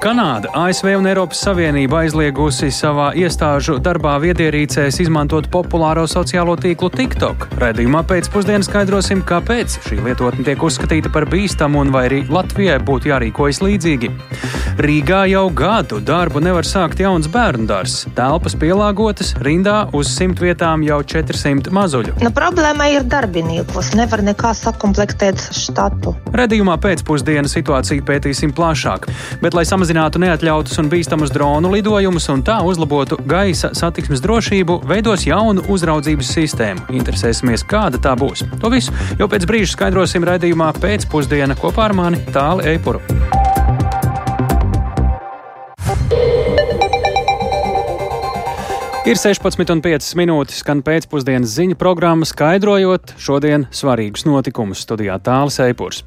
Kanāda, ASV un Eiropas Savienība aizliegusi savā iestāžu darbā viedierīcēs izmantot populāro sociālo tīklu TikTok. Radījumā pēcpusdienā skaidrosim, kāpēc šī lietotne tiek uzskatīta par bīstamu un vai arī Latvijai būtu jārīkojas līdzīgi. Rīgā jau gadu darbu nevar sākt jauns bērnu dārzs. Telpas pielāgotas, rindā uz simt vietām jau 400 mazuļu. Nu, problēma ir darbiniekos. Nevar nekā sakomplektēt štatu. Radījumā pēcpusdienā situāciju pētīsim plašāk. Bet, lai samazinātu neatļautus un bīstamus dronu lidojumus un tā uzlabotu gaisa satiksmes drošību, veidos jaunu uzraudzības sistēmu. Interesēsimies, kāda tā būs. To visu jau pēc brīža skaidrosim raidījumā pēcpusdienā kopā ar mani Tāli Eipuru. Ir 16,5 minūtes, skan pēcpusdienas ziņu programma, skaidrojot šodien svarīgus notikumus studijā Tāls Eipurs.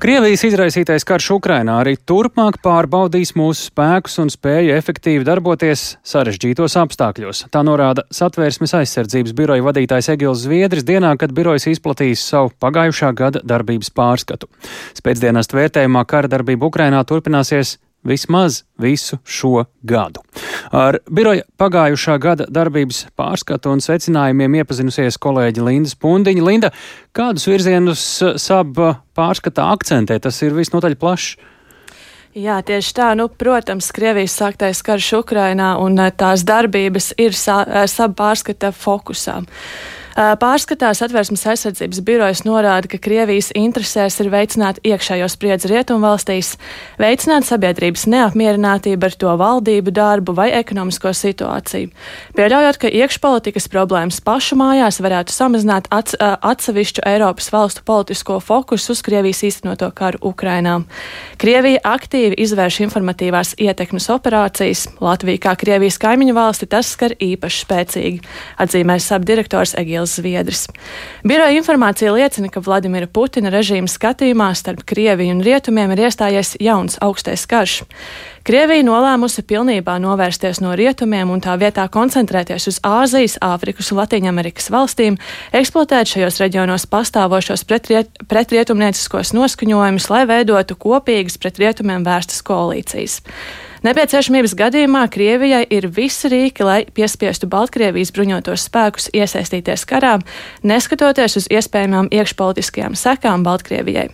Krievijas izraisītais karš Ukrainā arī turpmāk pārbaudīs mūsu spēkus un spēju efektīvi darboties sarežģītos apstākļos. Tā norāda Satvērsmes aizsardzības biroja vadītājs Egils Zviedris dienā, kad birojas izplatīs savu pagājušā gada darbības pārskatu. Spēcdienas vērtējumā kara darbība Ukrainā turpināsies vismaz visu šo gadu. Ar biroja pagājušā gada darbības pārskatu un secinājumiem iepazinusies kolēģi Linda Spundiņa. Linda, kādus virzienus sab pārskatā akcentē? Tas ir visnotaļ plašs. Jā, tieši tā. Nu, protams, Krievijas sāktais karš Ukrainā un tās darbības ir sab pārskata fokusā. Pārskatā satversmes aizsardzības birojas norāda, ka Krievijas interesēs ir veicināt iekšējo spriedzi rietumvalstīs, veicināt sabiedrības neapmierinātību ar to valdību darbu vai ekonomisko situāciju, pieļaujot, ka iekšpolitikas problēmas pašu mājās varētu samazināt ats, atsevišķu Eiropas valstu politisko fokusu uz Krievijas īstenoto karu Ukrainā. Krievija aktīvi izvērš informatīvās ietekmes operācijas, Latvija kā Krievijas kaimiņu valsti tas skar īpaši spēcīgi, atzīmēs sabdirektors Egils. Zviedris. Biroja informācija liecina, ka Vladimira Putina režīma skatījumā starp Krieviju un Rietumiem ir iestājies jauns augstais karš. Krievija nolēmusi pilnībā novērsties no rietumiem un tā vietā koncentrēties uz Āzijas, Āfrikas un Latvijas valstīm, eksploatēt šajos reģionos pastāvošos pretriet, pretrietumnieciskos noskaņojumus, lai veidotu kopīgas pret rietumiem vērstas koalīcijas. Nepieciešamības gadījumā Krievijai ir visi rīki, lai piespiestu Baltkrievijas bruņotos spēkus iesaistīties karā, neskatoties uz iespējamām iekšpolitiskajām sekām Baltkrievijai.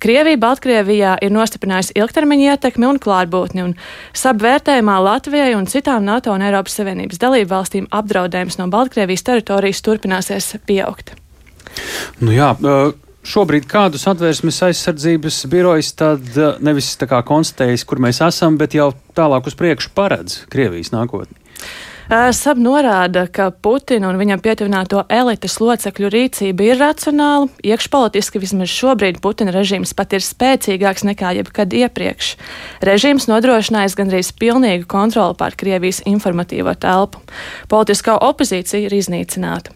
Krievija Baltkrievijā ir nostiprinājusi ilgtermiņa ietekmi un klātbūtni, un sabvērtējumā Latvijai un citām NATO un Eiropas Savienības dalību valstīm apdraudējums no Baltkrievijas teritorijas turpināsies pieaugt. Nu jā, šobrīd kādus atvērsmes aizsardzības birojas tad nevis tā kā konstatējis, kur mēs esam, bet jau tālāk uz priekšu paredz Krievijas nākotni? Sab norāda, ka Putina un viņam pietuvināto elites locekļu rīcība ir racionāla. Iekšpolitiski vismaz šobrīd Putina režīms pat ir spēcīgāks nekā jebkad iepriekš. Režīms nodrošinājis gandrīz pilnīgu kontroli pār Krievijas informatīvo telpu. Politiskā opozīcija ir iznīcināta.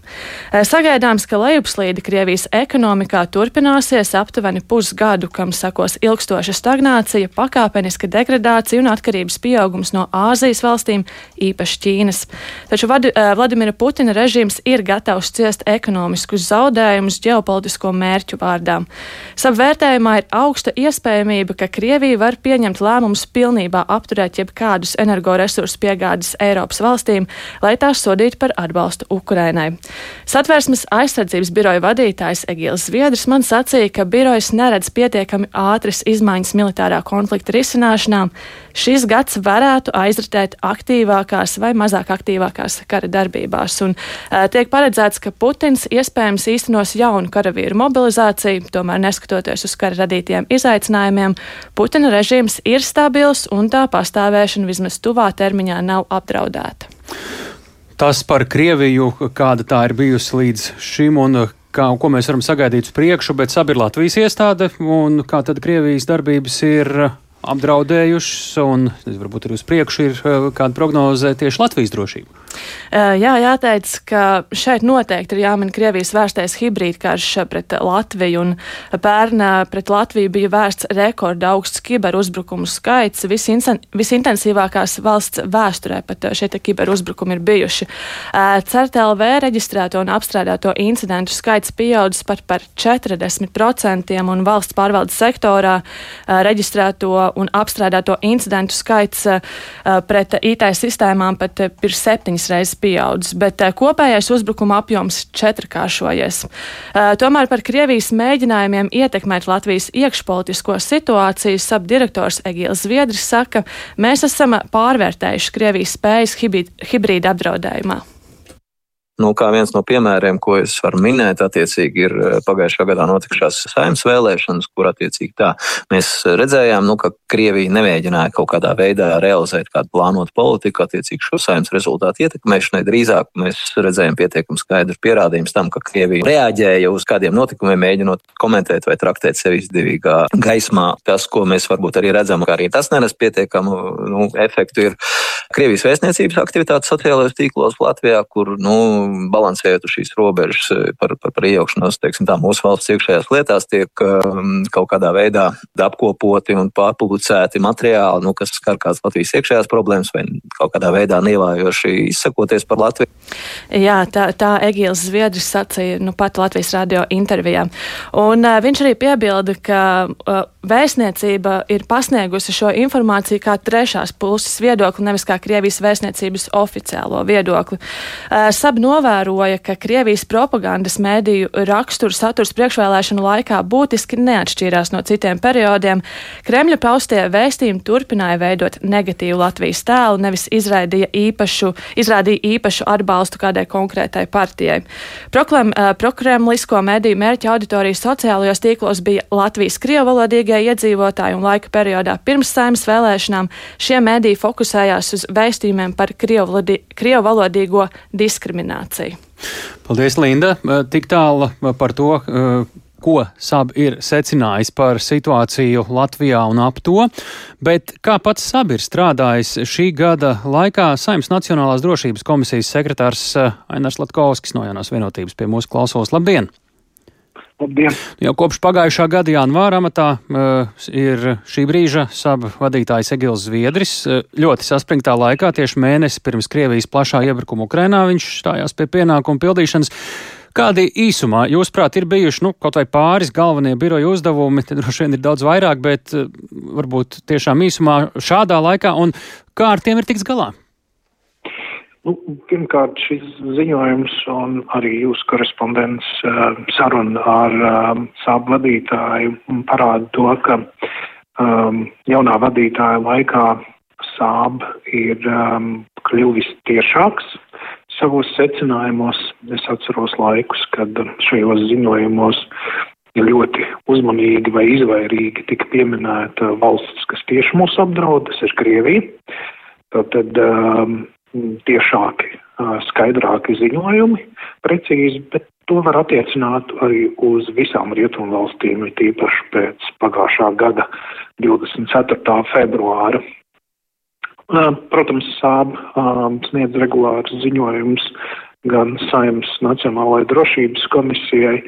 Sagaidāms, ka lejupslīde Krievijas ekonomikā turpināsies aptuveni pusgadu, kam sakos ilgstoša stagnācija, pakāpeniska degradācija un atkarības pieaugums no Āzijas valstīm, īpaši Ķīnas. Taču Vad, uh, Vladimira Putina režīms ir gatavs ciest ekonomiskus zaudējumus ģeopolitisko mērķu vārdā. Savvērtējumā ir augsta iespējamība, ka Krievija var pieņemt lēmumus pilnībā apturēt jebkādus energoresursu piegādes Eiropas valstīm, lai tās sodītu par atbalstu Ukrainai. Satvērsmes aizsardzības biroja vadītājs Egils Zviedrs man sacīja, ka birojas neredz pietiekami ātras izmaiņas militārā konflikta risināšanā. Šis gads varētu aizritēt aktīvākās vai mazāk aktīvākās kara darbībās. Un, uh, tiek paredzēts, ka Putins iespējams īstenos jaunu karavīru mobilizāciju, tomēr neskatoties uz kara radītiem izaicinājumiem, Putina režīms ir stabils un tā pastāvēšana vismaz tuvā termiņā nav apdraudēta. Tas par Krieviju, kāda tā ir bijusi līdz šim un kā, ko mēs varam sagaidīt uz priekšu, bet sabi ir Latvijas iestāde un kā tad Krievijas darbības ir apdraudējušas, un varbūt arī uz priekšu ir kāda prognoze tieši Latvijas drošību. Jā, jāteic, ka šeit noteikti ir jāmin Krievijas vērstais hibrīdkarš pret Latviju, un pērn pret Latviju bija vērsts rekorda augsts kiberuzbrukumu skaits. Visintensīvākās valsts vēsturē pat šie kiberuzbrukumi ir bijuši. CERTLV reģistrēto un apstrādāto incidentu skaits pieaudzis pat par 40%, un valsts pārvaldes sektorā reģistrēto un apstrādāto incidentu skaits pret IT sistēmām pat ir septiņas reizes pieaudzis, bet kopējais uzbrukuma apjoms četrkāršojies. Tomēr par Krievijas mēģinājumiem ietekmēt Latvijas iekšpolitisko situāciju sabdirektors Egīls Zviedris saka, mēs esam pārvērtējuši Krievijas spējas hibrīda apdraudējumā. Nu, kā viens no piemēriem, ko es varu minēt, attiecīgi ir eh, pagājušā gadā notikušās saimnes vēlēšanas, kur attiecīgi tā mēs redzējām, nu, ka Krievija nemēģināja kaut kādā veidā realizēt kādu plānotu politiku attiecīgi šo saimnes rezultātu ietekmēšanai. Drīzāk mēs redzējām pietiekami skaidru pierādījumu tam, ka Krievija reaģēja uz kādiem notikumiem, mēģinot komentēt vai traktēt sevi izdevīgā gaismā. Tas, ko mēs varbūt arī redzam, ka arī tas nenes pietiekamu nu, efektu, ir Krievijas vēstniecības aktivitātes sociālajos tīklos Latvijā, kur nu, balansējot uz šīs robežas eh, par, par, par iejaukšanos, teiksim, tā mūsu valsts iekšējās lietās, tiek um, kaut kādā veidā apkopoti un pārpublicēti materiāli, nu, kas skar kādas Latvijas iekšējās problēmas vai kaut kādā veidā nievājoši izsakoties par Latviju. Jā, tā, tā Egīls Zviedris sacīja nu, pat Latvijas radio intervijā. Un uh, viņš arī piebilda, ka uh, vēstniecība ir pasniegusi šo informāciju kā trešās puses viedokli, nevis kā Krievijas vēstniecības oficiālo viedokli. Sab novēroja, ka Krievijas propagandas mēdīju raksturu saturs priekšvēlēšanu laikā būtiski neatšķīrās no citiem periodiem. Kremļa paustie vēstījumi turpināja veidot negatīvu Latvijas tēlu, nevis izraidīja īpašu, izrādīja īpašu atbalstu kādai konkrētai partijai. Proklem, prokremlisko mēdīju mērķa auditorija sociālajos tīklos bija Latvijas krievalodīgie iedzīvotāji un laika periodā pirms saimnes vēlēšanām šie mēdīji fokusējās uz vēstījumiem par krievu valodīgo diskrimināciju. Paldies, Linda! Tik tālu par to, ko SAB ir secinājis par situāciju Latvijā un ap to, bet kā pats SAB ir strādājis šī gada laikā, Saimnes Nacionālās drošības komisijas sekretārs Ainars Latkovskis no Jaunās vienotības pie mūsu klausos. Labdien! Labdien! Jau kopš pagājušā gada janvāra amatā uh, ir šī brīža saba vadītājs Egils Zviedris. Uh, ļoti saspringtā laikā, tieši mēnesi pirms Krievijas plašā iebrukuma Ukrainā, viņš stājās pie pienākumu pildīšanas. Kādi īsumā, jūsuprāt, ir bijuši nu, kaut vai pāris galvenie biroja uzdevumi, tad droši vien ir daudz vairāk, bet uh, varbūt tiešām īsumā šādā laikā, un kā ar tiem ir tiks galā? Nu, pirmkārt, šis ziņojums un arī jūsu korespondents uh, saruna ar um, sābu vadītāju parāda to, ka um, jaunā vadītāja laikā sāb ir um, kļuvis tiešāks savos secinājumos. Es atceros laikus, kad šajos ziņojumos ļoti uzmanīgi vai izvairīgi tika pieminēta valsts, kas tieši mūs apdraud, tas ir Krievija. Tātad um, tiešāki, skaidrāki ziņojumi, precīzi, bet to var attiecināt arī uz visām rietumu valstīm, it īpaši pēc pagājušā gada 24. februāra. Protams, sāb sniedz regulārus ziņojumus gan Saimnes Nacionālajai drošības komisijai,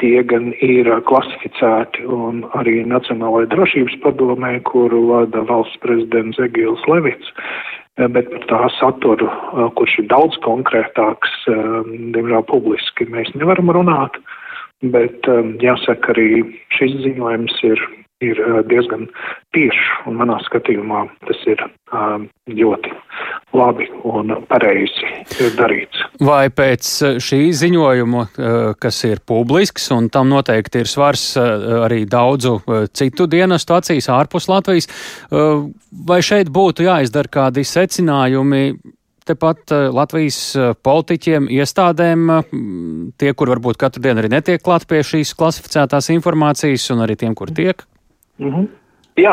tie gan ir klasificēti un arī Nacionālajai drošības padomē, kuru vada valsts prezidents Egils Levits. Eh, bet par tā saturu, eh, kurš ir daudz konkrētāks, eh, diemžēl publiski mēs nevaram runāt, bet jāsaka arī šis ziņojums ir ir diezgan tieši, un manā skatījumā tas ir ļoti labi un pareizi darīts. Vai pēc šī ziņojuma, kas ir publisks, un tam noteikti ir svars arī daudzu citu dienestu acīs ārpus Latvijas, vai šeit būtu jāizdara kādi secinājumi tepat Latvijas politiķiem, iestādēm, tie, kur varbūt katru dienu arī netiek klāt pie šīs klasificētās informācijas, un arī tiem, kur tiek? Mm -hmm. Jā,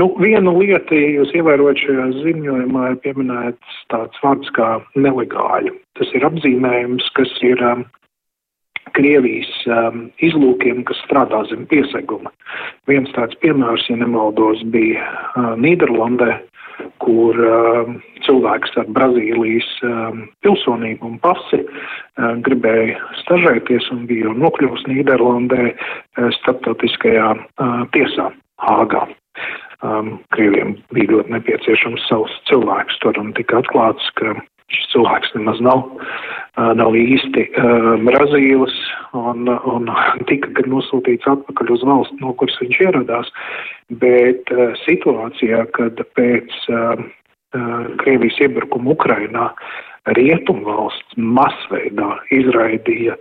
nu, viena lieta, ja jūs ievērojat šajā ziņojumā, ir pieminēts tāds vārds kā nelegāļi. Tas ir apzīmējums, kas ir um, Krievijas um, izlūkiem, kas strādā zem pieseguma. Viens tāds piemērs, ja nemaldos, bija uh, Nīderlandē, kur cilvēks ar Brazīlijas pilsonību un pasi gribēja stažēties un bija nokļuvusi Nīderlandē starptautiskajā tiesā Hāgā. Krieviem bija ļoti nepieciešams savs cilvēks tur un tika atklāts, ka šis cilvēks nemaz nav, nav īsti Brazīlis un, un tika gan nosūtīts atpakaļ uz valsts, no kuras viņš ieradās, bet situācijā, kad pēc Krievijas iebrukuma Ukrainā Rietumvalsts masveidā izraidīja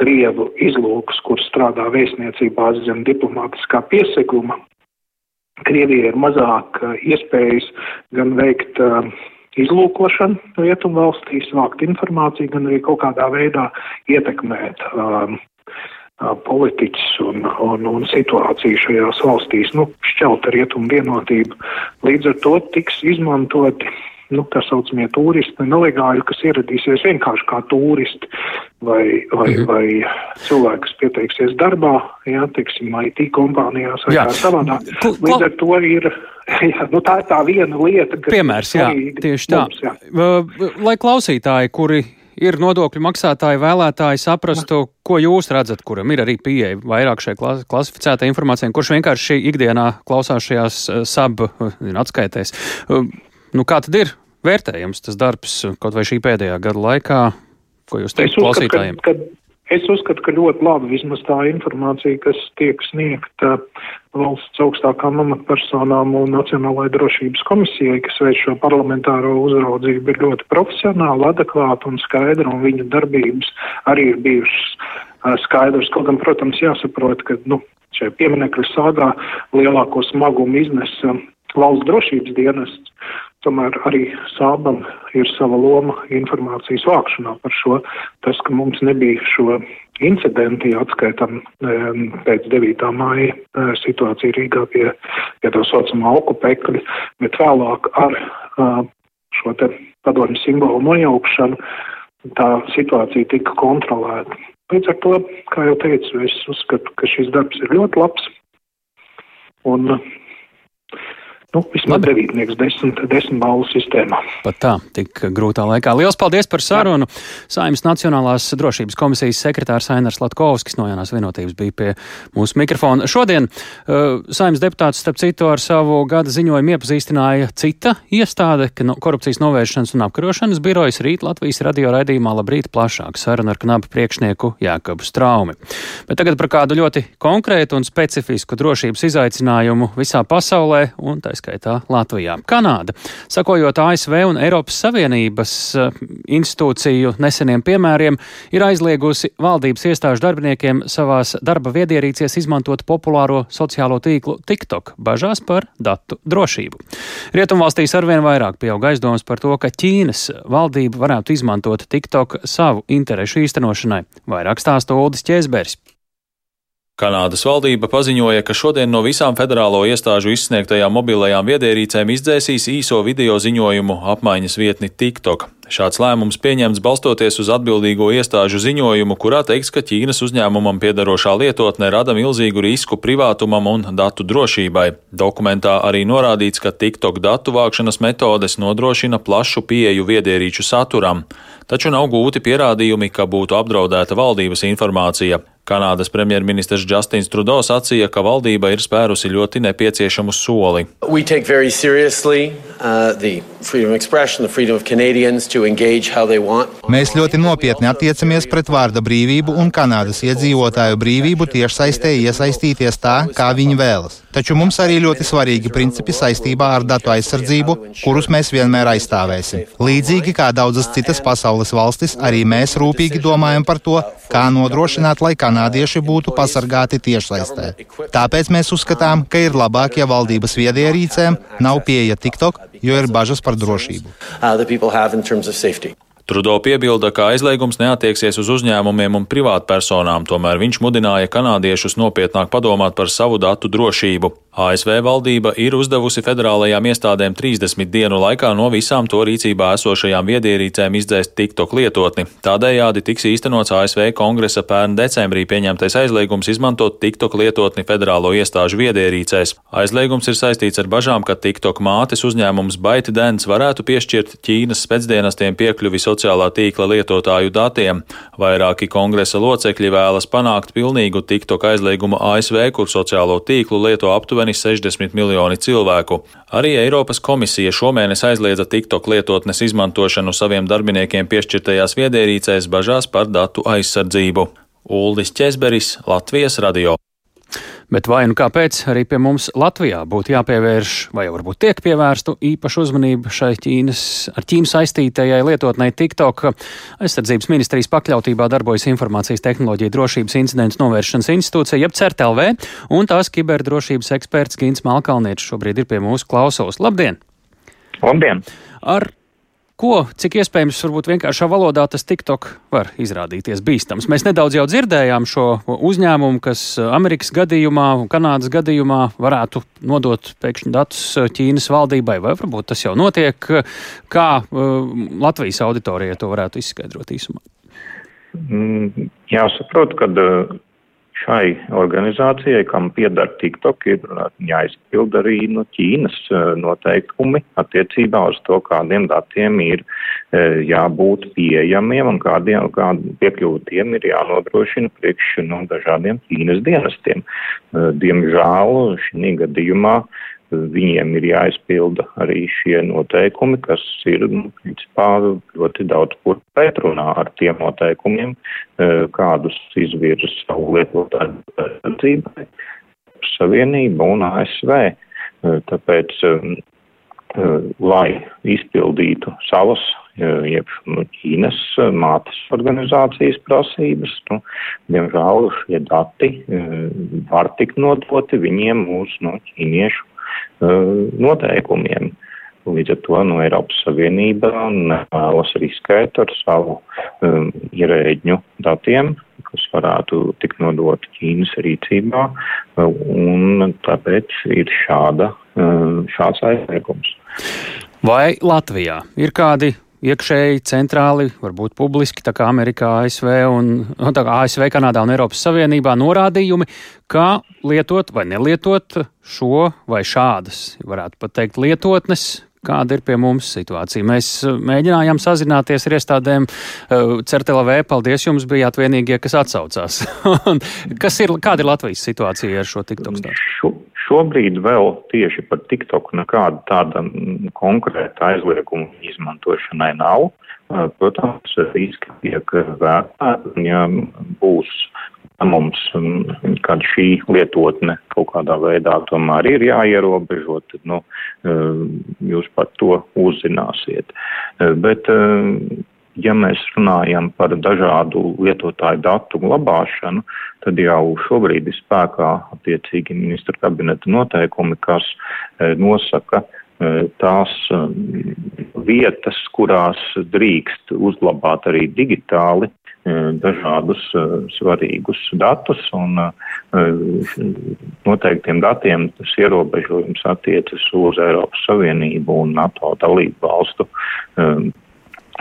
Krievu izlūkus, kur strādā vēstniecībās zem diplomātiskā pieseguma. Krievijai ir mazāk iespējas gan veikt uh, izlūkošanu rietumvalstīs, vākt informāciju, gan arī kaut kādā veidā ietekmēt um, politiķus un, un, un situāciju šajās valstīs, nu, šķelta rietumu vienotību. Līdz ar to tiks izmantoti nu, tā saucamie turisti, nelegāļi, kas ieradīsies vienkārši kā turisti vai, vai, -hmm. vai cilvēki, kas pieteiksies darbā, jā, teiksim, IT kompānijās vai jā. kā savādāk. Līdz ar to ir. Jā, nu tā ir tā viena lieta, kas Piemērs, jā, tieši tā. Mums, jā. Lai klausītāji, kuri ir nodokļu maksātāji, vēlētāji saprastu, ko jūs redzat, kuram ir arī pieeja vairāk šai klasificētai informācijai, kurš vienkārši ikdienā klausās šajās sab atskaitēs. Nu, kā tad ir vērtējams tas darbs kaut vai šī pēdējā gada laikā? Ko jūs teikt klausītājiem? Ka, ka, es uzskatu, ka ļoti labi vismaz tā informācija, kas tiek sniegta valsts augstākām amatpersonām un Nacionālajai drošības komisijai, kas veic šo parlamentāro uzraudzību, ir ļoti profesionāla, adekvāta un skaidra, un viņu darbības arī ir bijušas skaidrs. Kaut gan, protams, jāsaprot, ka, nu, šajā pieminekļu sāgā lielāko smagumu iznesa valsts drošības dienests, tomēr arī sābam ir sava loma informācijas vākšanā par šo. Tas, ka mums nebija šo incidentu, ja atskaitam pēc 9. māja e, situācija Rīgā pie, pie tā saucamā okupekļa, bet vēlāk ar šo te padomju simbolu nojaukšanu tā situācija tika kontrolēta. Līdz ar to, kā jau teicu, es uzskatu, ka šis darbs ir ļoti labs. Un Nu, vismaz devītnieks desmit, desmit balvu sistēmā. Pat tā, tik grūtā laikā. Lielas paldies par sarunu. Saimnes Nacionālās drošības komisijas sekretārs Ainars Latkovskis no Jaunās vienotības bija pie mūsu mikrofona. Šodien uh, Saimnes deputāts, starp citu, ar savu gada ziņojumu iepazīstināja cita iestāde, ka no, korupcijas novēršanas un apkarošanas birojas rīt Latvijas radio raidījumā labrīt plašāk saruna ar knapu priekšnieku Jākabu Straumi. Bet tagad par kādu ļoti konkrētu un specifisku drošības izaicinājumu visā pasaulē un tā skaitā Latvijā. Kanāda, sakojot ASV un Eiropas Savienības eh, institūciju neseniem piemēriem, ir aizliegusi valdības iestāžu darbiniekiem savās darba viedierīcēs izmantot populāro sociālo tīklu TikTok, bažās par datu drošību. Rietumvalstīs arvien vairāk pieaug aizdomas par to, ka Ķīnas valdība varētu izmantot TikTok savu interešu īstenošanai. Vairāk stāsta Uldis Čēzbergs. Kanādas valdība paziņoja, ka šodien no visām federālo iestāžu izsniegtajām mobilajām viedierīcēm izdzēsīs īso video ziņojumu apmaiņas vietni TikTok. Šāds lēmums pieņemts balstoties uz atbildīgo iestāžu ziņojumu, kurā teikts, ka Ķīnas uzņēmumam piedarošā lietotne rada milzīgu risku privātumam un datu drošībai. Dokumentā arī norādīts, ka TikTok datu vākšanas metodes nodrošina plašu pieeju viedierīču saturam, taču nav gūti pierādījumi, ka būtu apdraudēta valdības informācija. Kanādas premjerministrs Justins Trudeau sacīja, ka valdība ir spērusi ļoti nepieciešamu soli. Uh, Mēs ļoti nopietni attiecamies pret vārda brīvību un Kanādas iedzīvotāju brīvību tiešsaistē iesaistīties tā, kā viņi vēlas. Taču mums arī ļoti svarīgi principi saistībā ar datu aizsardzību, kurus mēs vienmēr aizstāvēsim. Līdzīgi kā daudzas citas pasaules valstis, arī mēs rūpīgi domājam par to, kā nodrošināt, lai kanādieši būtu pasargāti tiešsaistē. Tāpēc mēs uzskatām, ka ir labāk, ja valdības viedierīcēm nav pieeja TikTok, jo ir bažas par drošību. Trudo piebilda, ka aizliegums neatieksies uz uzņēmumiem un privātpersonām, tomēr viņš mudināja kanādiešus nopietnāk padomāt par savu datu drošību. ASV valdība ir uzdevusi federālajām iestādēm 30 dienu laikā no visām to rīcībā esošajām viedierīcēm izdzēst TikTok lietotni. Tādējādi tiks īstenots ASV kongresa pērn decembrī pieņemtais aizliegums izmantot TikTok lietotni federālo iestāžu viedierīcēs. Aizliegums ir saistīts ar bažām, ka TikTok mātes uzņēmums ByteDance varētu piešķirt Ķīnas spēcdienestiem piekļuvi sociālā tīkla lietotāju datiem. Vairāki kongresa locekļi vēlas panākt pilnīgu TikTok aizliegumu ASV, kur sociālo tīklu lieto aptuveni aptuveni 60 miljoni cilvēku. Arī Eiropas komisija šomēnes aizliedza TikTok lietotnes izmantošanu saviem darbiniekiem piešķirtajās viedierīcēs bažās par datu aizsardzību. Uldis Česberis, Latvijas radio. Bet vai nu kāpēc arī pie mums Latvijā būtu jāpievērš, vai varbūt tiek pievērstu īpašu uzmanību šai Ķīnas, ar Ķīnu saistītajai lietotnei TikTok aizsardzības ministrijas pakļautībā darbojas Informācijas tehnoloģija drošības incidentu novēršanas institūcija, jeb CERTLV, un tās kiberdrošības eksperts Gins Malkalnietis šobrīd ir pie mūsu klausos. Labdien! Labdien! Ar Ko, cik iespējams, varbūt vienkāršā valodā tas TikTok var izrādīties bīstams? Mēs nedaudz jau dzirdējām šo uzņēmumu, kas Amerikas gadījumā un Kanādas gadījumā varētu nodot pēkšņi datus Ķīnas valdībai, vai varbūt tas jau notiek, kā uh, Latvijas auditorijai to varētu izskaidrot īsumā? Mm, jāsaprot, ka šai organizācijai, kam piedara TikTok, ir jāizpild arī no Ķīnas noteikumi attiecībā uz to, kādiem datiem ir jābūt pieejamiem un kādiem, kādu piekļūtiem ir jānodrošina priekš no dažādiem Ķīnas dienestiem. Diemžēl šī gadījumā viņiem ir jāizpilda arī šie noteikumi, kas ir, nu, principā, ļoti daudz kur pretrunā ar tiem noteikumiem, eh, kādus izvirza savu lietotāju dzīvē, Savienība un ASV. Eh, tāpēc, eh, lai izpildītu savas, jeb nu, Ķīnas mātes organizācijas prasības, nu, diemžēl šie dati var tikt nodoti viņiem uz no ķīniešu noteikumiem. Līdz ar to no Eiropas Savienība nevēlas riskēt ar savu um, ierēģņu datiem, kas varētu tikt nodot Ķīnas rīcībā, un tāpēc ir šāda, šāds aizliegums. Vai Latvijā ir kādi iekšēji, centrāli, varbūt publiski, tā kā Amerikā, ASV, un, nu, tā kā ASV, Kanādā un Eiropas Savienībā norādījumi, kā lietot vai nelietot šo vai šādas, varētu pat teikt, lietotnes, kāda ir pie mums situācija. Mēs uh, mēģinājām sazināties ar iestādēm. Uh, CERTLV, paldies jums, bijāt vienīgie, kas atsaucās. kas ir, kāda ir Latvijas situācija ar šo TikTok stāstu? Šobrīd vēl tieši par TikTok nekāda tāda konkrēta aizlieguma izmantošanai nav. Protams, riski tiek vērtēti, ja būs mums, kad šī lietotne kaut kādā veidā tomēr ir jāierobežo, tad, nu, jūs par to uzzināsiet. Bet, ja mēs runājam par dažādu lietotāju datu glabāšanu, tad jau šobrīd ir spēkā attiecīgi ministra kabineta noteikumi, kas nosaka tās vietas, kurās drīkst uzglabāt arī digitāli Eh, dažādus eh, svarīgus datus, un eh, noteiktiem datiem tas ierobežojums attiecas uz Eiropas Savienību un NATO dalību valstu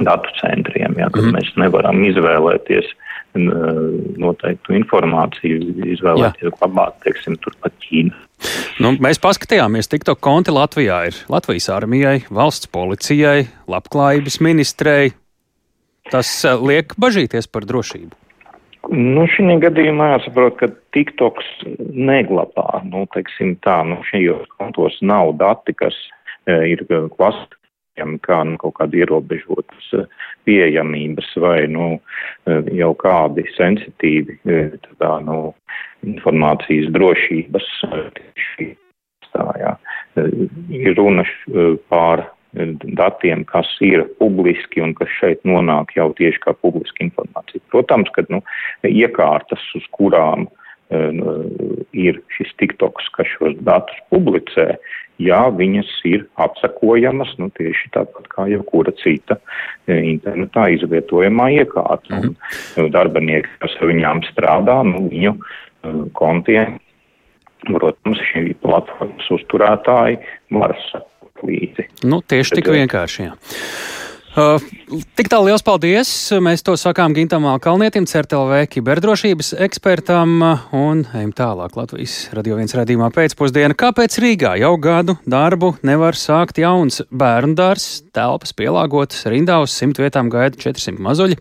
datu centriem, ja, kad mm. mēs nevaram izvēlēties noteiktu informāciju, izvēlēties Jā. glabāt, teiksim, turpat Ķīnu. Nu, mēs paskatījāmies, TikTok konti Latvijā ir Latvijas armijai, valsts policijai, labklājības ministrei, Tas eh, liek bažīties par drošību. Nu, šī gadījumā jāsaprot, ka TikToks neglabā, nu, teiksim tā, nu, šajos kontos nav dati, kas e, ir klasificējami kā nu, kaut kāda ierobežotas pieejamības vai, nu, jau kādi sensitīvi, tā, nu, informācijas drošības. Tā, jā. Ir runa pār datiem, kas ir publiski un kas šeit nonāk jau tieši kā publiska informācija. Protams, ka nu, iekārtas, uz kurām uh, ir šis TikToks, kas šos datus publicē, jā, viņas ir apsakojamas, nu, tieši tāpat kā jebkura cita e, internetā izvietojamā iekārta. -hmm. Un darbinieki, kas ar viņām strādā, nu, viņu kontiem protams, šī platformas uzturētāji var sekot līdzi. Nu, tieši tik vienkārši. Jā. Uh, tik tālu liels paldies! Mēs to sakām Gintam Kalnietim, CERTLV kiberdrošības ekspertam un ejam tālāk Latvijas radio viens redzīmā pēcpusdiena. Kāpēc Rīgā jau gadu darbu nevar sākt jauns bērnu dārs, telpas pielāgotas, rindā uz simt vietām gaida 400 mazuļi,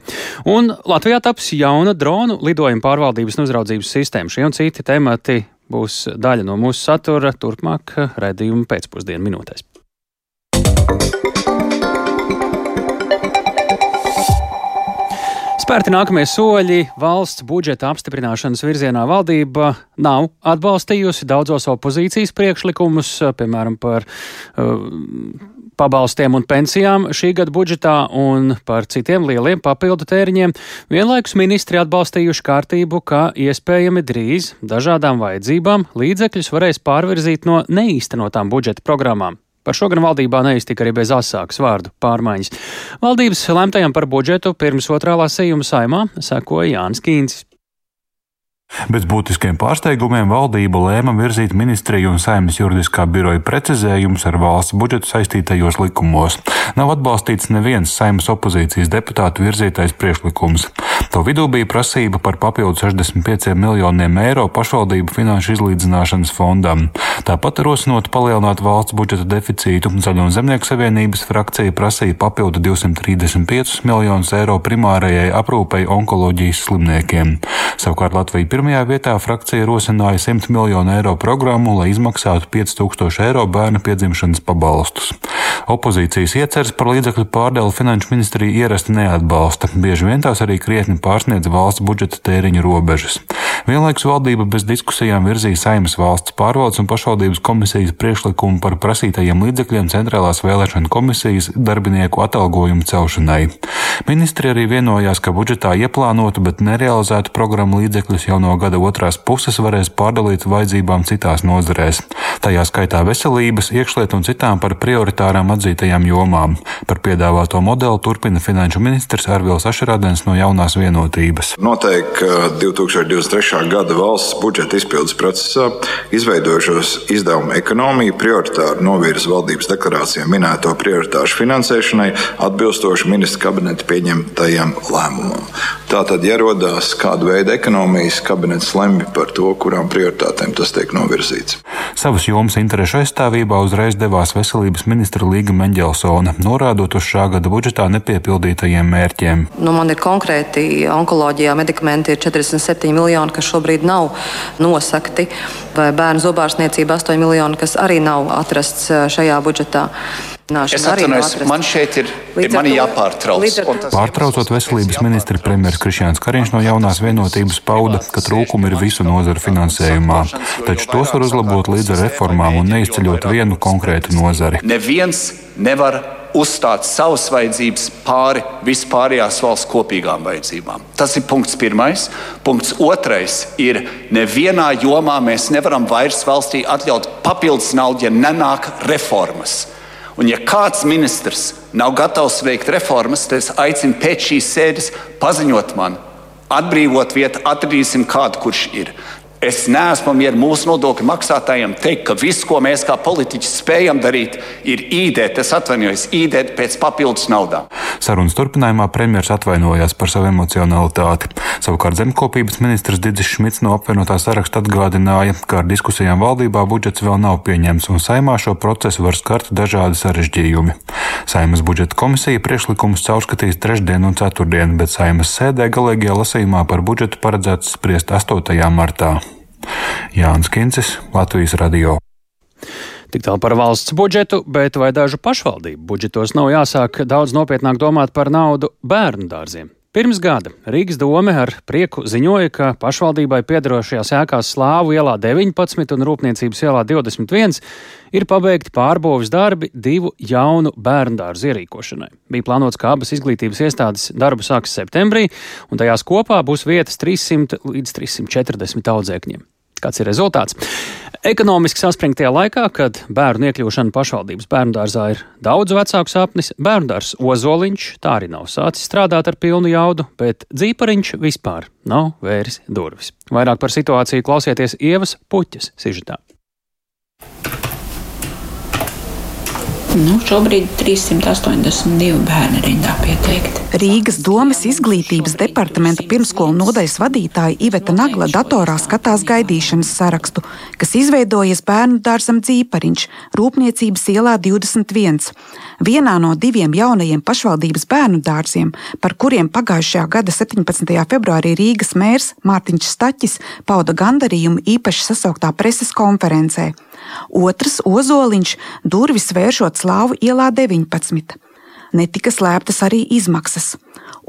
un Latvijā taps jauna dronu lidojuma pārvaldības un uzraudzības sistēma. Šie un citi temati būs daļa no mūsu satura turpmāk redzījuma pēcpusdienu minūtēs. Spērti nākamie soļi valsts budžeta apstiprināšanas virzienā valdība nav atbalstījusi daudzos opozīcijas priekšlikumus, piemēram, par uh, pabalstiem un pensijām šī gada budžetā un par citiem lieliem papildu tēriņiem. Vienlaikus ministri atbalstījuši kārtību, ka iespējami drīz dažādām vajadzībām līdzekļus varēs pārvirzīt no neīstenotām budžeta programmām. Par šo gan valdībā neiztika arī bez asākas vārdu pārmaiņas. Valdības lemtajam par budžetu pirms otrā lasījuma saimā sekoja Jānis Kīncis. Bez būtiskiem pārsteigumiem valdība lēma virzīt ministriju un saimnes juridiskā biroja precizējumus ar valsts budžetu saistītajos likumos. Nav atbalstīts neviens saimnes opozīcijas deputātu virzītais priekšlikums. To vidū bija prasība par papildu 65 miljoniem eiro pašvaldību finanšu izlīdzināšanas fondam. Tāpat rosinot palielināt valsts budžeta deficītu, Zaļo un Zemnieku savienības frakcija prasīja papildu 235 miljonus eiro primārajai aprūpei onkoloģijas slimniekiem. Savukārt Latvija pirmajā vietā frakcija rosināja 100 miljonu eiro programmu, lai izmaksātu 5000 eiro bērnu piedzimšanas pabalstus. Opozīcijas ieceres par līdzekļu pārdēlu finanšu ministrija ierasti neatbalsta, bieži vien tās arī krietni pārsniedz valsts budžeta tēriņu robežas. Vienlaikus valdība bez diskusijām virzīja Saimas valsts pārvaldes un pašvaldības komisijas priekšlikumu par prasītajiem līdzekļiem centrālās vēlēšana komisijas darbinieku atalgojumu celšanai. Ministri arī vienojās, ka budžetā ieplānotu, bet nerealizētu programmu līdzekļus jau no gada otrās puses varēs pārdalīt vajadzībām citās nozarēs, tajā skaitā veselības, iekšlietu un citām par prioritārām atzītajām jomām. Par piedāvāto modeli turpina finanšu ministrs Arvils Ašerādens no jaunās vienotības. Noteikti 2023. Gada valsts budžeta izpildes procesā izveidojušos izdevumu ekonomiju prioritāri novirza valdības deklarācijā minēto prioritāšu finansēšanai atbilstoši ministra kabineta pieņemtajam lēmumam. Tātad, ja rodās kāda veida ekonomijas kabinets lemj par to, kurām prioritātēm tas tiek novirzīts. Savas jomas interešu aizstāvībā uzreiz devās veselības ministra Līga Mendelsona, norādot uz šā gada budžetā nepiepildītajiem mērķiem. Nu, man ir konkrēti onkoloģijā medikamenti ir 47 miljoni, kas šobrīd nav nosakti, vai bērnu zobārstniecība 8 miljoni, kas arī nav atrasts šajā budžetā. Es atvainojos, man šeit ir, ir mani jāpārtrauc. Pārtraucot veselības ministra premjeras Krišjāns Kariņš no jaunās vienotības pauda, ka trūkumi ir visu nozaru finansējumā, taču tos var uzlabot līdz ar reformām un neizceļot vienu konkrētu nozari. Neviens nevar uzstāt savas vajadzības pāri vispārējās valsts kopīgām vajadzībām. Tas ir punkts pirmais. Punkts otrais ir, nevienā jomā mēs nevaram vairs valstī atļaut papildus naudu, ja nenāk reformas. Un, ja kāds ministrs nav gatavs veikt reformas, tad es aicinu pēc šīs sēdes paziņot man, atbrīvot vietu, atradīsim kādu, kurš ir. Es neesmu mieru mūsu nodokļu maksātājiem teikt, ka viss, ko mēs kā politiķi spējam darīt, ir īdēt, es atvainojos, īdēt pēc papildus naudām. Sarunas turpinājumā premjerministrs atvainojās par savu emocionalitāti. Savukārt zemkopības ministrs Digis Šmits no apvienotā saraksta atgādināja, ka ar diskusijām valdībā budžets vēl nav pieņemts un saimā šo procesu var skart dažādi sarežģījumi. Saimas budžeta komisija priekšlikumus caurskatīs trešdien un ceturtdien, bet saimas sēdē galīgajā lasījumā par budžetu paredzēts spriest 8. martā. Jānis Kincis, Latvijas radio. Tik tālu par valsts budžetu, bet vai dažu pašvaldību budžetos nav jāsāk daudz nopietnāk domāt par naudu bērnu dārziem? Pirms gada Rīgas dome ar prieku ziņoja, ka pašvaldībai piedarošajās ēkās Slāvu ielā 19 un Rūpniecības ielā 21 ir pabeigti pārbūves darbi divu jaunu bērnu dārzu ierīkošanai. Bija plānots, ka abas izglītības iestādes darbu sāks septembrī, un tajās kopā būs vietas 300 līdz 340 audzēkņiem. Kāds ir rezultāts? Ekonomiski saspringtajā laikā, kad bērnu iekļūšana pašvaldības bērnu dārzā ir daudzu vecāku sapnis, bērnu dārzs Ozoliņš tā arī nav sācis strādāt ar pilnu jaudu, bet dzīpariņš vispār nav vēris durvis. Vairāk par situāciju klausieties Ievas Puķas sižetā. Nu, šobrīd 382 bērni rindā pieteikti. Rīgas domas izglītības departamenta pirmskolu nodaļas vadītāja Iveta Nagla datorā skatās gaidīšanas sarakstu, kas izveidojies bērnu dārzam Dzīpariņš, Rūpniecības ielā 21. Vienā no diviem jaunajiem pašvaldības bērnu dārziem, par kuriem pagājušajā gada 17. februārī Rīgas mērs Mārtiņš Staķis pauda gandarījumu īpaši sasauktā preses konferencē. Otrs ozoliņš durvis vēršot slāvu ielā 19. Netika slēptas arī izmaksas.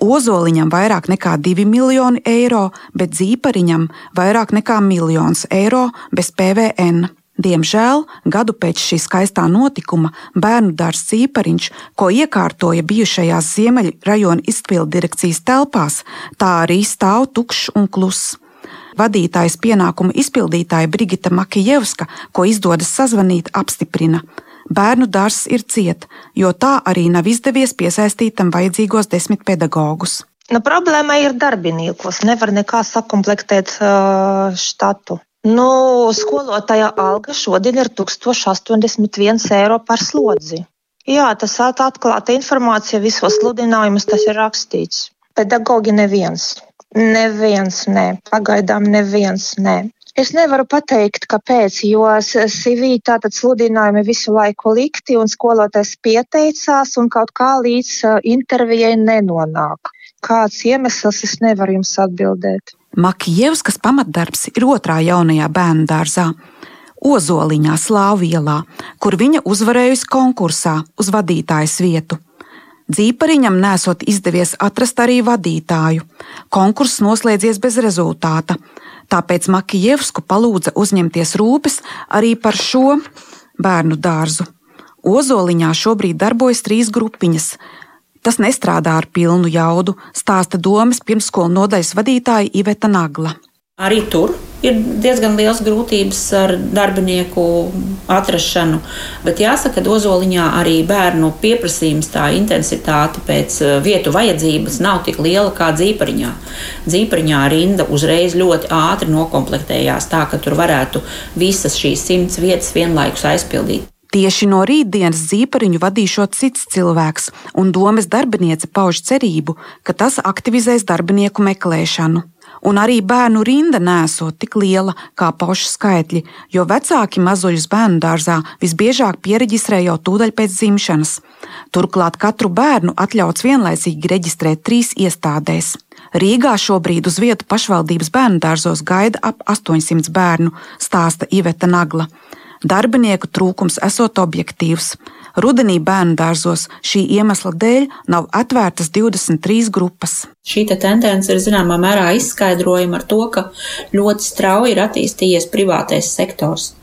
Ozoliņam vairāk nekā 2 miljoni eiro, bet zīpariņam vairāk nekā miljons eiro bez PVN. Diemžēl gadu pēc šī skaistā notikuma bērnu dārsts Cīpariņš, ko iekārtoja bijušajās Ziemeļu rajona izpildu direkcijas telpās, tā arī stāv tukšs un kluss. Vadītājas pienākumu izpildītāja Brigita Makijevska, ko izdodas sazvanīt, apstiprina. Bērnu dārzs ir ciet, jo tā arī nav izdevies piesaistīt tam vajadzīgos desmit pedagogus. Nu, problēma ir darbiniekos. Nevar nekā sakomplektēt uh, štatu. Nu, skolotāja alga šodien ir 1081 eiro par slodzi. Jā, tas atklāta informācija, visos sludinājumus tas ir rakstīts. Pedagogi neviens. Neviens, nē, pagaidām neviens, nē. Es nevaru pateikt, kāpēc, jo CV tātad sludinājumi visu laiku likti un skolotājs pieteicās un kaut kā līdz intervijai nenonāk. Kāds iemesls es nevaru jums atbildēt. Makijevskas pamatdarbs ir otrā jaunajā bērnu dārzā. Ozoliņā, Slāvielā, kur viņa uzvarējusi konkursā uz vadītājas vietu. Dzīpariņam nesot izdevies atrast arī vadītāju. Konkurss noslēdzies bez rezultāta, tāpēc Makijevsku palūdza uzņemties rūpes arī par šo bērnu dārzu. Ozoliņā šobrīd darbojas trīs grupiņas. Tas nestrādā ar pilnu jaudu, stāsta domas pirmskolu nodaļas vadītāja Iveta Nagla. Arī tur ir diezgan liels grūtības ar darbinieku atrašanu. Bet jāsaka, ka Ozoliņā arī bērnu pieprasījums, tā intensitāte pēc eh, vietu vajadzības nav tik liela kā dzīpariņā. Dzīpariņā rinda uzreiz ļoti ātri nokomplektējās tā, ka tur varētu visas šīs simts vietas vienlaikus aizpildīt. Tieši no rītdienas dzīpariņu vadīšot cits cilvēks, un domas darbiniece pauž cerību, ka tas aktivizēs darbinieku meklēšanu un arī bērnu rinda nesot tik liela kā paušu skaitļi, jo vecāki mazuļus bērnu dārzā visbiežāk pieregistrē jau tūdaļ pēc dzimšanas. Turklāt katru bērnu atļauts vienlaicīgi reģistrēt trīs iestādēs. Rīgā šobrīd uz vietu pašvaldības bērnu dārzos gaida ap 800 bērnu, stāsta Iveta Nagla. Darbinieku trūkums esot objektīvs. Rudenī bērnu dārzos šī iemesla dēļ nav atvērtas 23 grupas. Šī te tendence ir zināmā mērā izskaidrojama ar to, ka ļoti strauji ir attīstījies privātais sektors.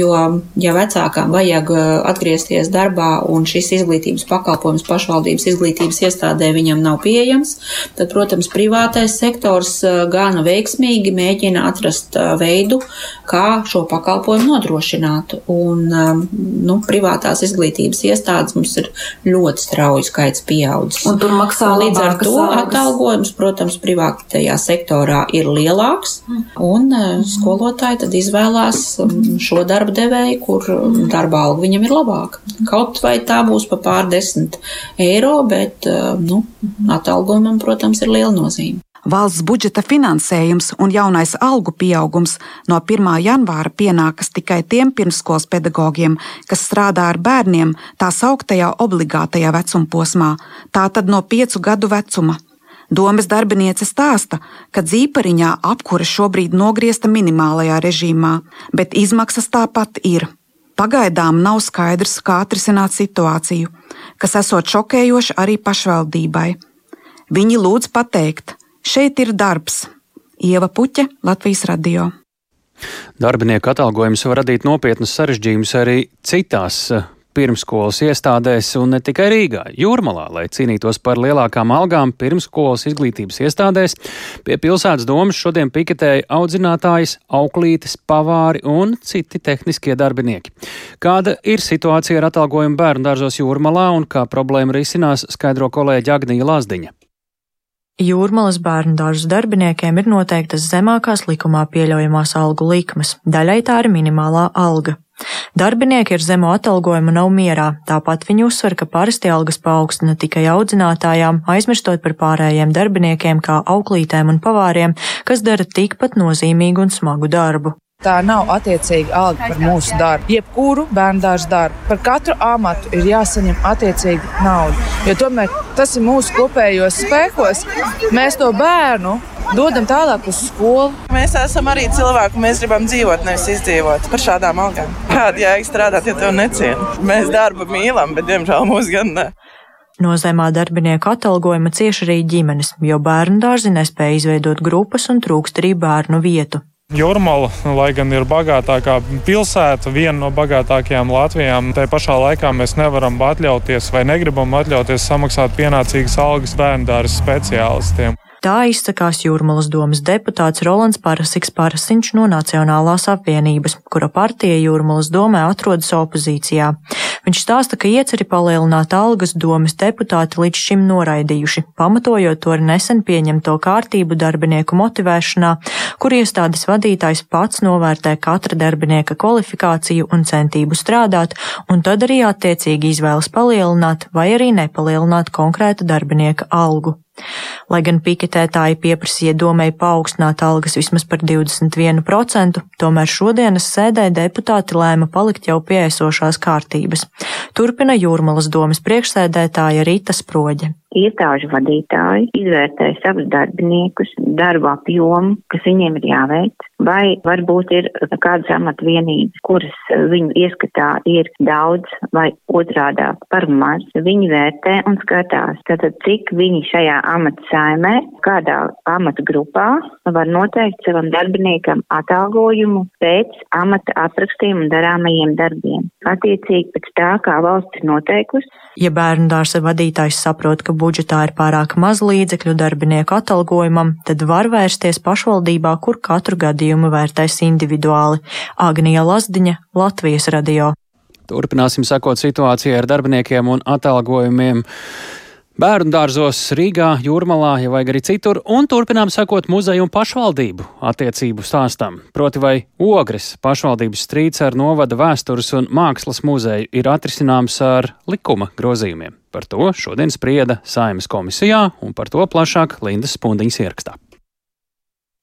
Jo, ja vecākām vajag uh, atgriezties darbā un šis izglītības pakalpojums pašvaldības izglītības iestādē viņam nav pieejams, tad, protams, privātais sektors uh, gana veiksmīgi mēģina atrast uh, veidu, kā šo pakalpojumu nodrošināt. Un, um, nu, privātās izglītības iestādes mums ir ļoti strauji skaits pieaudzis. Un tur maksā līdz ar to atalgojums atalgojums, protams, privātajā sektorā ir lielāks, un e, skolotāji tad izvēlās šo darba devēju, kur darba alga viņam ir labāka. Kaut vai tā būs pa pārdesmit eiro, bet e, nu, atalgojumam, protams, ir liela nozīme. Valsts budžeta finansējums un jaunais algu pieaugums no 1. janvāra pienākas tikai tiem pirmskolas pedagogiem, kas strādā ar bērniem tā sauktajā obligātajā vecuma posmā, tātad no 5 gadu vecuma. Domas darbiniece stāsta, ka dzīpariņā apkure šobrīd nogriezta minimālajā režīmā, bet izmaksas tāpat ir. Pagaidām nav skaidrs, kā atrisināt situāciju, kas esot šokējoša arī pašvaldībai. Viņi lūdz pateikt, šeit ir darbs. Ieva Puķe, Latvijas radio. Darbinieku atalgojums var radīt nopietnus sarežģījumus arī citās pirmskolas iestādēs un ne tikai Rīgā, Jūrmalā, lai cīnītos par lielākām algām pirmskolas izglītības iestādēs. Pie pilsētas domas šodien piketēja audzinātājs, auklītes, pavāri un citi tehniskie darbinieki. Kāda ir situācija ar atalgojumu bērnu dārzos Jūrmalā un kā problēma risinās, skaidro kolēģi Agnija Lazdiņa. Jūrmalas bērnu dārzu darbiniekiem ir noteiktas zemākās likumā pieļaujamās algu likmes, daļai tā ir minimālā alga. Darbinieki ar zemo atalgojumu nav mierā, tāpat viņi uzsver, ka parasti algas paaugstina tikai audzinātājām, aizmirstot par pārējiem darbiniekiem kā auklītēm un pavāriem, kas dara tikpat nozīmīgu un smagu darbu. Tā nav attiecīga alga par mūsu darbu. Jebkuru bērnu dārza darbu. Par katru amatu ir jāsaņem attiecīga nauda. Jo tomēr tas ir mūsu kopējos spēkos. Mēs to bērnu dodam tālāk uz skolu. Mēs esam arī cilvēki, mēs gribam dzīvot, nevis izdzīvot par šādām algām. Kāda jēga strādāt, ja tev neciena? Mēs darbu mīlam, bet diemžēl mūs gan ne. No zemā darbinieku atalgojuma cieši arī ģimenes, jo bērnu dārzi nespēja izveidot grupas un trūkst arī bērnu vietu. Jūrmala, lai gan ir bagātākā pilsēta, viena no bagātākajām Latvijām, tai pašā laikā mēs nevaram atļauties vai negribam atļauties samaksāt pienācīgas algas bērnu dārza speciālistiem. Tā izsakās Jūrmalas domas deputāts Rolands Parasiks Parasiņš no Nacionālās apvienības, kura partija Jūrmalas domē atrodas opozīcijā. Viņš stāsta, ka ieceri palielināt algas domas deputāti līdz šim noraidījuši, pamatojot to ar nesen pieņemto kārtību darbinieku motivēšanā, kur iestādes vadītājs pats novērtē katra darbinieka kvalifikāciju un centību strādāt, un tad arī attiecīgi izvēlas palielināt vai arī nepalielināt konkrēta darbinieka algu. Lai gan piketētāji pieprasīja domai paaugstināt algas vismaz par 21%, tomēr šodienas sēdē deputāti lēma palikt jau pie esošās kārtības. Turpina Jūrmalas domas priekšsēdētāja Rita Sproģe iestāžu vadītāji izvērtē savus darbiniekus, darba apjomu, kas viņiem ir jāveic, vai varbūt ir kādas amatvienības, kuras viņu ieskatā ir daudz vai otrādā par maz. Viņi vērtē un skatās, tātad cik viņi šajā amata saimē, kādā amata grupā var noteikt savam darbiniekam atalgojumu pēc amata aprakstiem un darāmajiem darbiem. Attiecīgi pēc tā, kā valsts ir noteikusi. Ja bērnu dārza vadītājs saprot, ka budžetā ir pārāk maz līdzekļu darbinieku atalgojumam, tad var vērsties pašvaldībā, kur katru gadījumu vērtēs individuāli. Agnija Lazdiņa, Latvijas radio. Turpināsim sekot situācijai ar darbiniekiem un atalgojumiem bērnu dārzos Rīgā, Jūrmalā, ja vajag arī citur, un turpinām sekot muzeju un pašvaldību attiecību stāstam. Proti, vai ogres pašvaldības strīds ar novada vēstures un mākslas muzeju ir atrisināms ar likuma grozījumiem. Par to šodien sprieda Saimas komisijā, un par to plašāk Lindas Spundiņas ierakstā.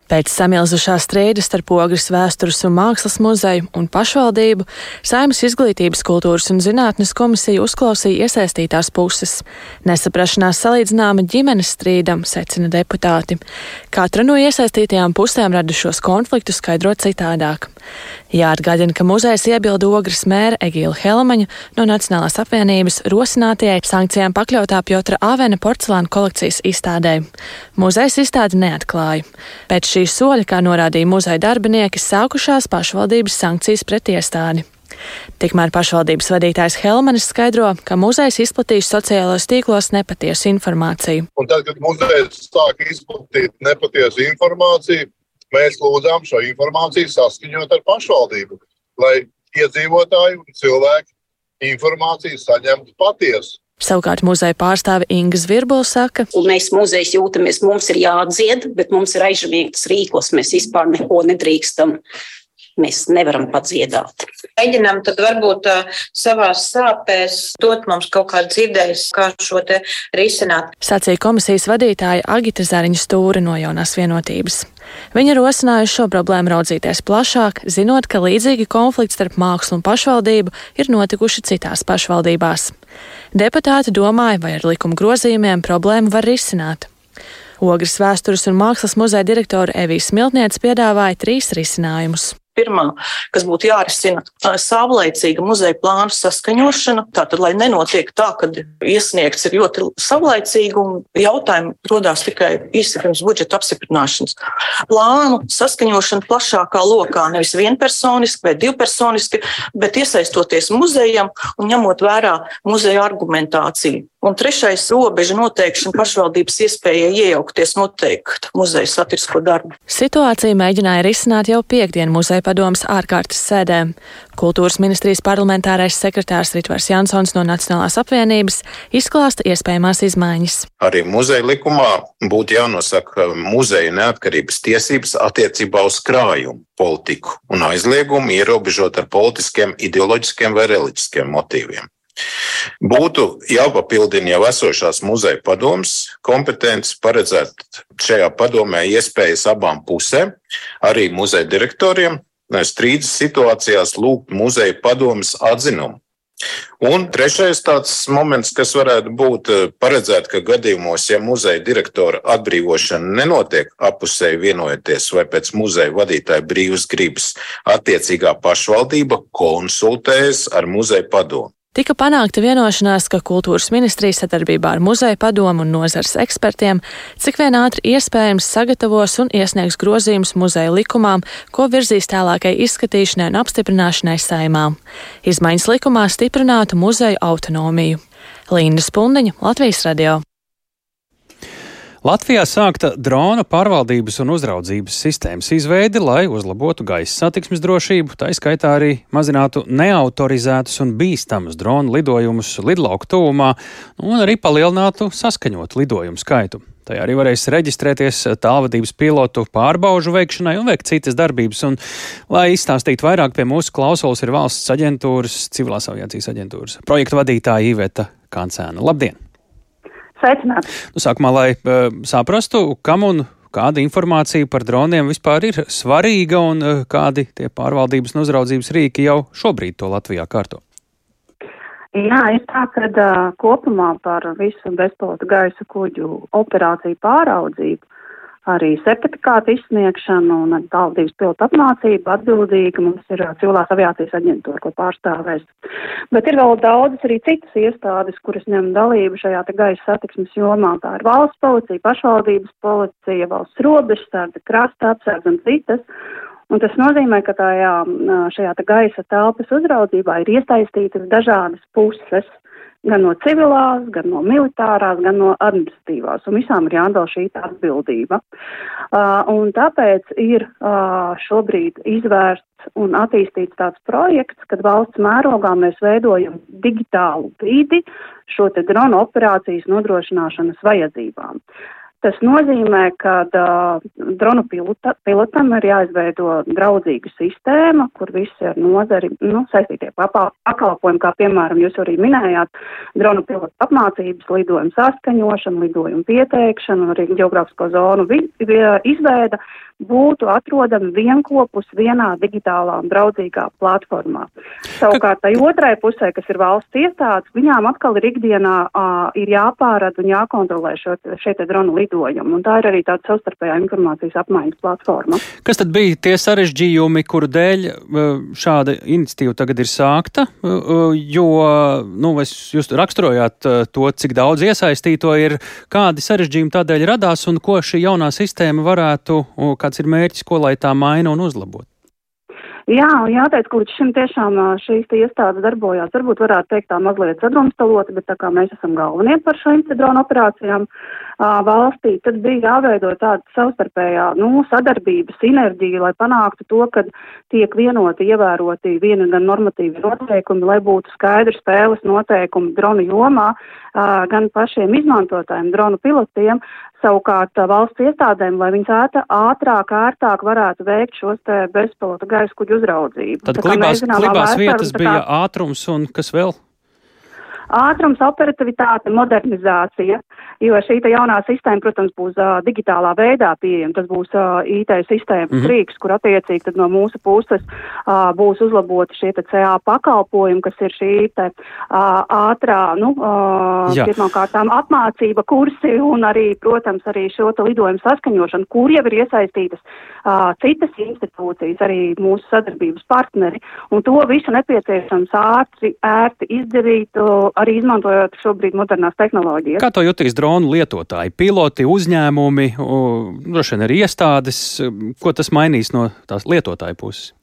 Pēc samilzušā strīda starp Ogres vēstures un mākslas muzeju un pašvaldību Saimas izglītības, kultūras un zinātnes komisija uzklausīja iesaistītās puses. Nesaprašanās salīdzināma ģimenes strīdam, secina deputāti. Katra no iesaistītajām pusēm radušos konfliktus skaidro citādāk. Jāatgādina, ka muzejs iebilda Ogres mēra Egīla Helmaņa no Nacionālās apvienības rosinātajai sankcijām pakļautā Pjotra Avena porcelāna kolekcijas izstādē. Muzejs izstādi neatklāja. Pēc šī soļa, kā norādīja muzeja darbinieki, sākušās pašvaldības sankcijas pret iestādi. Tikmēr pašvaldības vadītājs Helmanis skaidro, ka muzejs izplatīs sociālajos tīklos nepatiesu informāciju. Un tad, kad muzejs sāk izplatīt nepatiesu informāciju, mēs lūdzām šo informāciju saskaņot ar pašvaldību, lai iedzīvotāji un cilvēki informāciju saņemtu patiesu. Savukārt muzeja pārstāve Inga Zvirbola saka, ka mēs muzejs jūtamies, mums ir jādzied, bet mums ir aizžamīgs rīkos, mēs vispār neko nedrīkstam. Mēs nevaram padziedāt. Mēģinām tad varbūt uh, savā sāpēs dot mums kaut kādu dzirdējumu, kā šo te risināt. Sacīja komisijas vadītāja Agita Zariņa Stūra no jaunās vienotības. Viņa rosinājusi šo problēmu raudzīties plašāk, zinot, ka līdzīgi konflikti starp mākslu un pašvaldību ir notikuši citās pašvaldībās. Deputāti domāja, vai ar likuma grozījumiem problēmu var risināt. Ogres vēstures un mākslas muzeja direktora Evijas Smiltniece piedāvāja trīs risinājumus. Pirmā, kas būtu jārisina savlaicīga muzeja plāna saskaņošana. Tātad, lai nenotiek tā, ka iesniegts ir ļoti savlaicīgi un jautājumi rodās tikai īsi pirms budžeta apstiprināšanas. Plānu saskaņošana plašākā lokā, nevis vienpersoniski vai divpersoniski, bet iesaistoties muzejam un ņemot vērā muzeja argumentāciju. Un trešais - robeža noteikšana pašvaldības iespējai iejaukties noteikt muzeja satirisko darbu. Situāciju mēģināja risināt jau piekdien muzeja padomas ārkārtas sēdē. Kultūras ministrijas parlamentārais sekretārs Ritvars Jansons no Nacionālās apvienības izklāsta iespējamās izmaiņas. Arī muzeja likumā būtu jānosaka muzeja neatkarības tiesības attiecībā uz krājumu politiku un aizliegumu ierobežot ar politiskiem, ideoloģiskiem vai reliģiskiem motīviem. Būtu jāpapildina jau esošās muzeja padomas kompetences, paredzēt šajā padomē iespējas abām pusēm, arī muzeja direktoriem, strīdus situācijās lūgt muzeja padomas atzinumu. Un trešais tāds moments, kas varētu būt paredzēt, ka gadījumos, ja muzeja direktora atbrīvošana nenotiek apusēji vienojoties vai pēc muzeja vadītāja brīvas gribas, attiecīgā pašvaldība konsultējas ar muzeja padomu. Tika panākta vienošanās, ka kultūras ministrija sadarbībā ar muzeja padomu un nozars ekspertiem cik vien ātri iespējams sagatavos un iesniegs grozījumus muzeja likumām, ko virzīs tālākai izskatīšanai un apstiprināšanai saimā. Izmaiņas likumā stiprinātu muzeju autonomiju. Linda Spundiņa, Latvijas radio. Latvijā sākta drona pārvaldības un uzraudzības sistēmas izveide, lai uzlabotu gaisa satiksmes drošību, tā izskaitā arī mazinātu neautorizētus un bīstamus dronu lidojumus lidlauku tuvumā un arī palielinātu saskaņotu lidojumu skaitu. Tajā arī varēs reģistrēties tālvadības pilotu pārbaužu veikšanai un veikt citas darbības. Un, lai izstāstītu vairāk, pie mūsu klausulas ir valsts aģentūras, civilās aviācijas aģentūras projekta vadītāja Iveta Kancēna. Labdien! Sveicināti! Nu, sākumā, lai uh, saprastu, kam un kāda informācija par droniem vispār ir svarīga un uh, kādi tie pārvaldības un uzraudzības rīki jau šobrīd to Latvijā kārto. Jā, ir tā, ka uh, kopumā par visu bezpilota gaisa kuģu operāciju pāraudzību arī certifikātu izsniegšanu un tālvadības pilotu apmācību atbildīga mums ir civilās aviācijas aģentūra, ko pārstāvēs. Bet ir vēl daudzas arī citas iestādes, kuras ņem dalību šajā gaisa satiksmes jomā. Tā ir valsts policija, pašvaldības policija, valsts robežsardze, krasta apsardze un citas. Un tas nozīmē, ka tajā, šajā gaisa telpas uzraudzībā ir iesaistītas dažādas puses gan no civilās, gan no militārās, gan no administratīvās, un visām ir jādala šī atbildība. Uh, un tāpēc ir uh, šobrīd izvērsts un attīstīts tāds projekts, kad valsts mērogā mēs veidojam digitālu vidi šo te drona operācijas nodrošināšanas vajadzībām. Tas nozīmē, ka uh, dronu pilota, pilotam ir jāizveido draudzīga sistēma, kur visi ar nozari nu, saistītie pakalpojumi, kā piemēram jūs arī minējāt, dronu pilota apmācības, lidojumu saskaņošana, lidojumu pieteikšana, arī geogrāfisko zonu izveida būtu atrodami vienkopus vienā digitālā un draudzīgā platformā. Savukārt tai otrai pusē, kas ir valsts iestādes, viņām atkal ir ikdienā uh, ir jāpārada un jākontrolē šo, šeit dronu lidojumu, un tā ir arī tāda savstarpējā informācijas apmaiņas platforma. Kas tad bija tie sarežģījumi, kuru dēļ šāda iniciatīva tagad ir sākta, jo, nu, es jūs raksturojāt to, cik daudz iesaistīto ir, kādi sarežģījumi tādēļ radās un ko šī jaunā sistēma varētu, kā kāds ir mērķis, ko lai tā maina un uzlabot? Jā, jāteic, ka līdz šim tiešām šīs iestādes darbojās. Varbūt varētu teikt tā mazliet sadrumstaloti, bet tā kā mēs esam galvenie par šo dronu operācijām uh, valstī, tad bija jāveido tāda savstarpējā nu, sadarbība, sinerģija, lai panāktu to, ka tiek vienoti ievēroti viena gan normatīvi noteikumi, lai būtu skaidri spēles noteikumi dronu jomā, uh, gan pašiem izmantotājiem, dronu pilotiem, savukārt valsts iestādēm, lai viņas ātrāk, ātrāk, ērtāk varētu veikt šos bezpilota gaisa kuģu uzraudzību. Tad klibās, zinām, klibās vietas bija ātrums un kas vēl? Ātrums, operativitāte, modernizācija, jo šī jaunā sistēma, protams, būs uh, digitālā veidā pieejama. Tas būs uh, IT sistēmas mm -hmm. rīks, kur attiecīgi tad no mūsu puses uh, būs uzlaboti šie CA pakalpojumi, kas ir šī te uh, ātrā, nu, uh, pirmkārtām apmācība kursi un arī, protams, arī šo lidojumu saskaņošanu, kur jau ir iesaistītas uh, citas institūcijas, arī mūsu sadarbības partneri, un to visu nepieciešams ātri, ērti izdarīt, uh, arī izmantojot šobrīd modernās tehnoloģijas. Kā to jutīs dronu lietotāji, piloti, uzņēmumi, droši vien arī iestādes? Ko tas mainīs no tās lietotāja puses?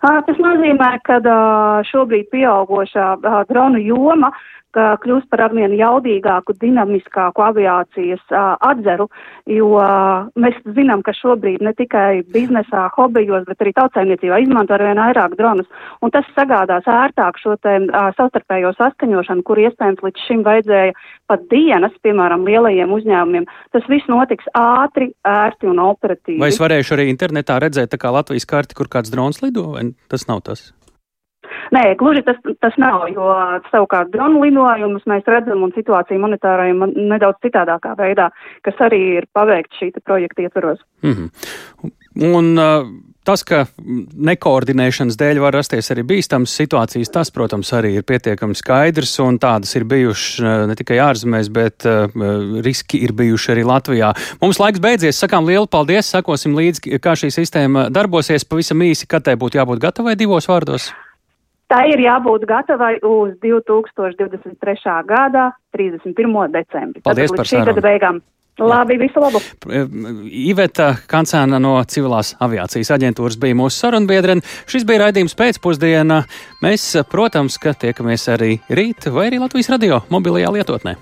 Tas nozīmē, ka šobrīd pieaugošā dronu joma ka kļūst par arvien jaudīgāku, dinamiskāku aviācijas uh, atzeru, jo uh, mēs zinām, ka šobrīd ne tikai biznesā, hobijos, bet arī tautsēmniecībā izmanto arvien vairāk dronus, un tas sagādās ērtāk šo te uh, savstarpējo saskaņošanu, kur iespējams līdz šim vajadzēja pat dienas, piemēram, lielajiem uzņēmumiem. Tas viss notiks ātri, ērti un operatīvi. Vai es varēšu arī internetā redzēt tā kā Latvijas karti, kur kāds drons lido, vai tas nav tas? Nē, gluži tas, tas nav, jo savukārt dronu lidojumus mēs redzam un situāciju monitārējam nedaudz citādākā veidā, kas arī ir paveikts šī projekta ietvaros. Mm -hmm. Un uh, tas, ka nekoordinēšanas dēļ var rasties arī bīstamas situācijas, tas, protams, arī ir pietiekami skaidrs, un tādas ir bijušas uh, ne tikai ārzemēs, bet uh, riski ir bijuši arī Latvijā. Mums laiks beidzies, sakām lielu paldies, sakosim līdzi, kā šī sistēma darbosies, pavisam īsi, kad tai būtu jābūt gatavai divos vārdos. Tā ir jābūt gatavai uz 2023. gada 31. decembri. Paldies par šī gada beigām. Labi, visu labu. Iveta Kancēna no Civilās aviācijas aģentūras bija mūsu sarunbiedrene. Šis bija raidījums pēcpusdienā. Mēs, protams, ka tiekamies arī rīt vai arī Latvijas radio mobilajā lietotnē.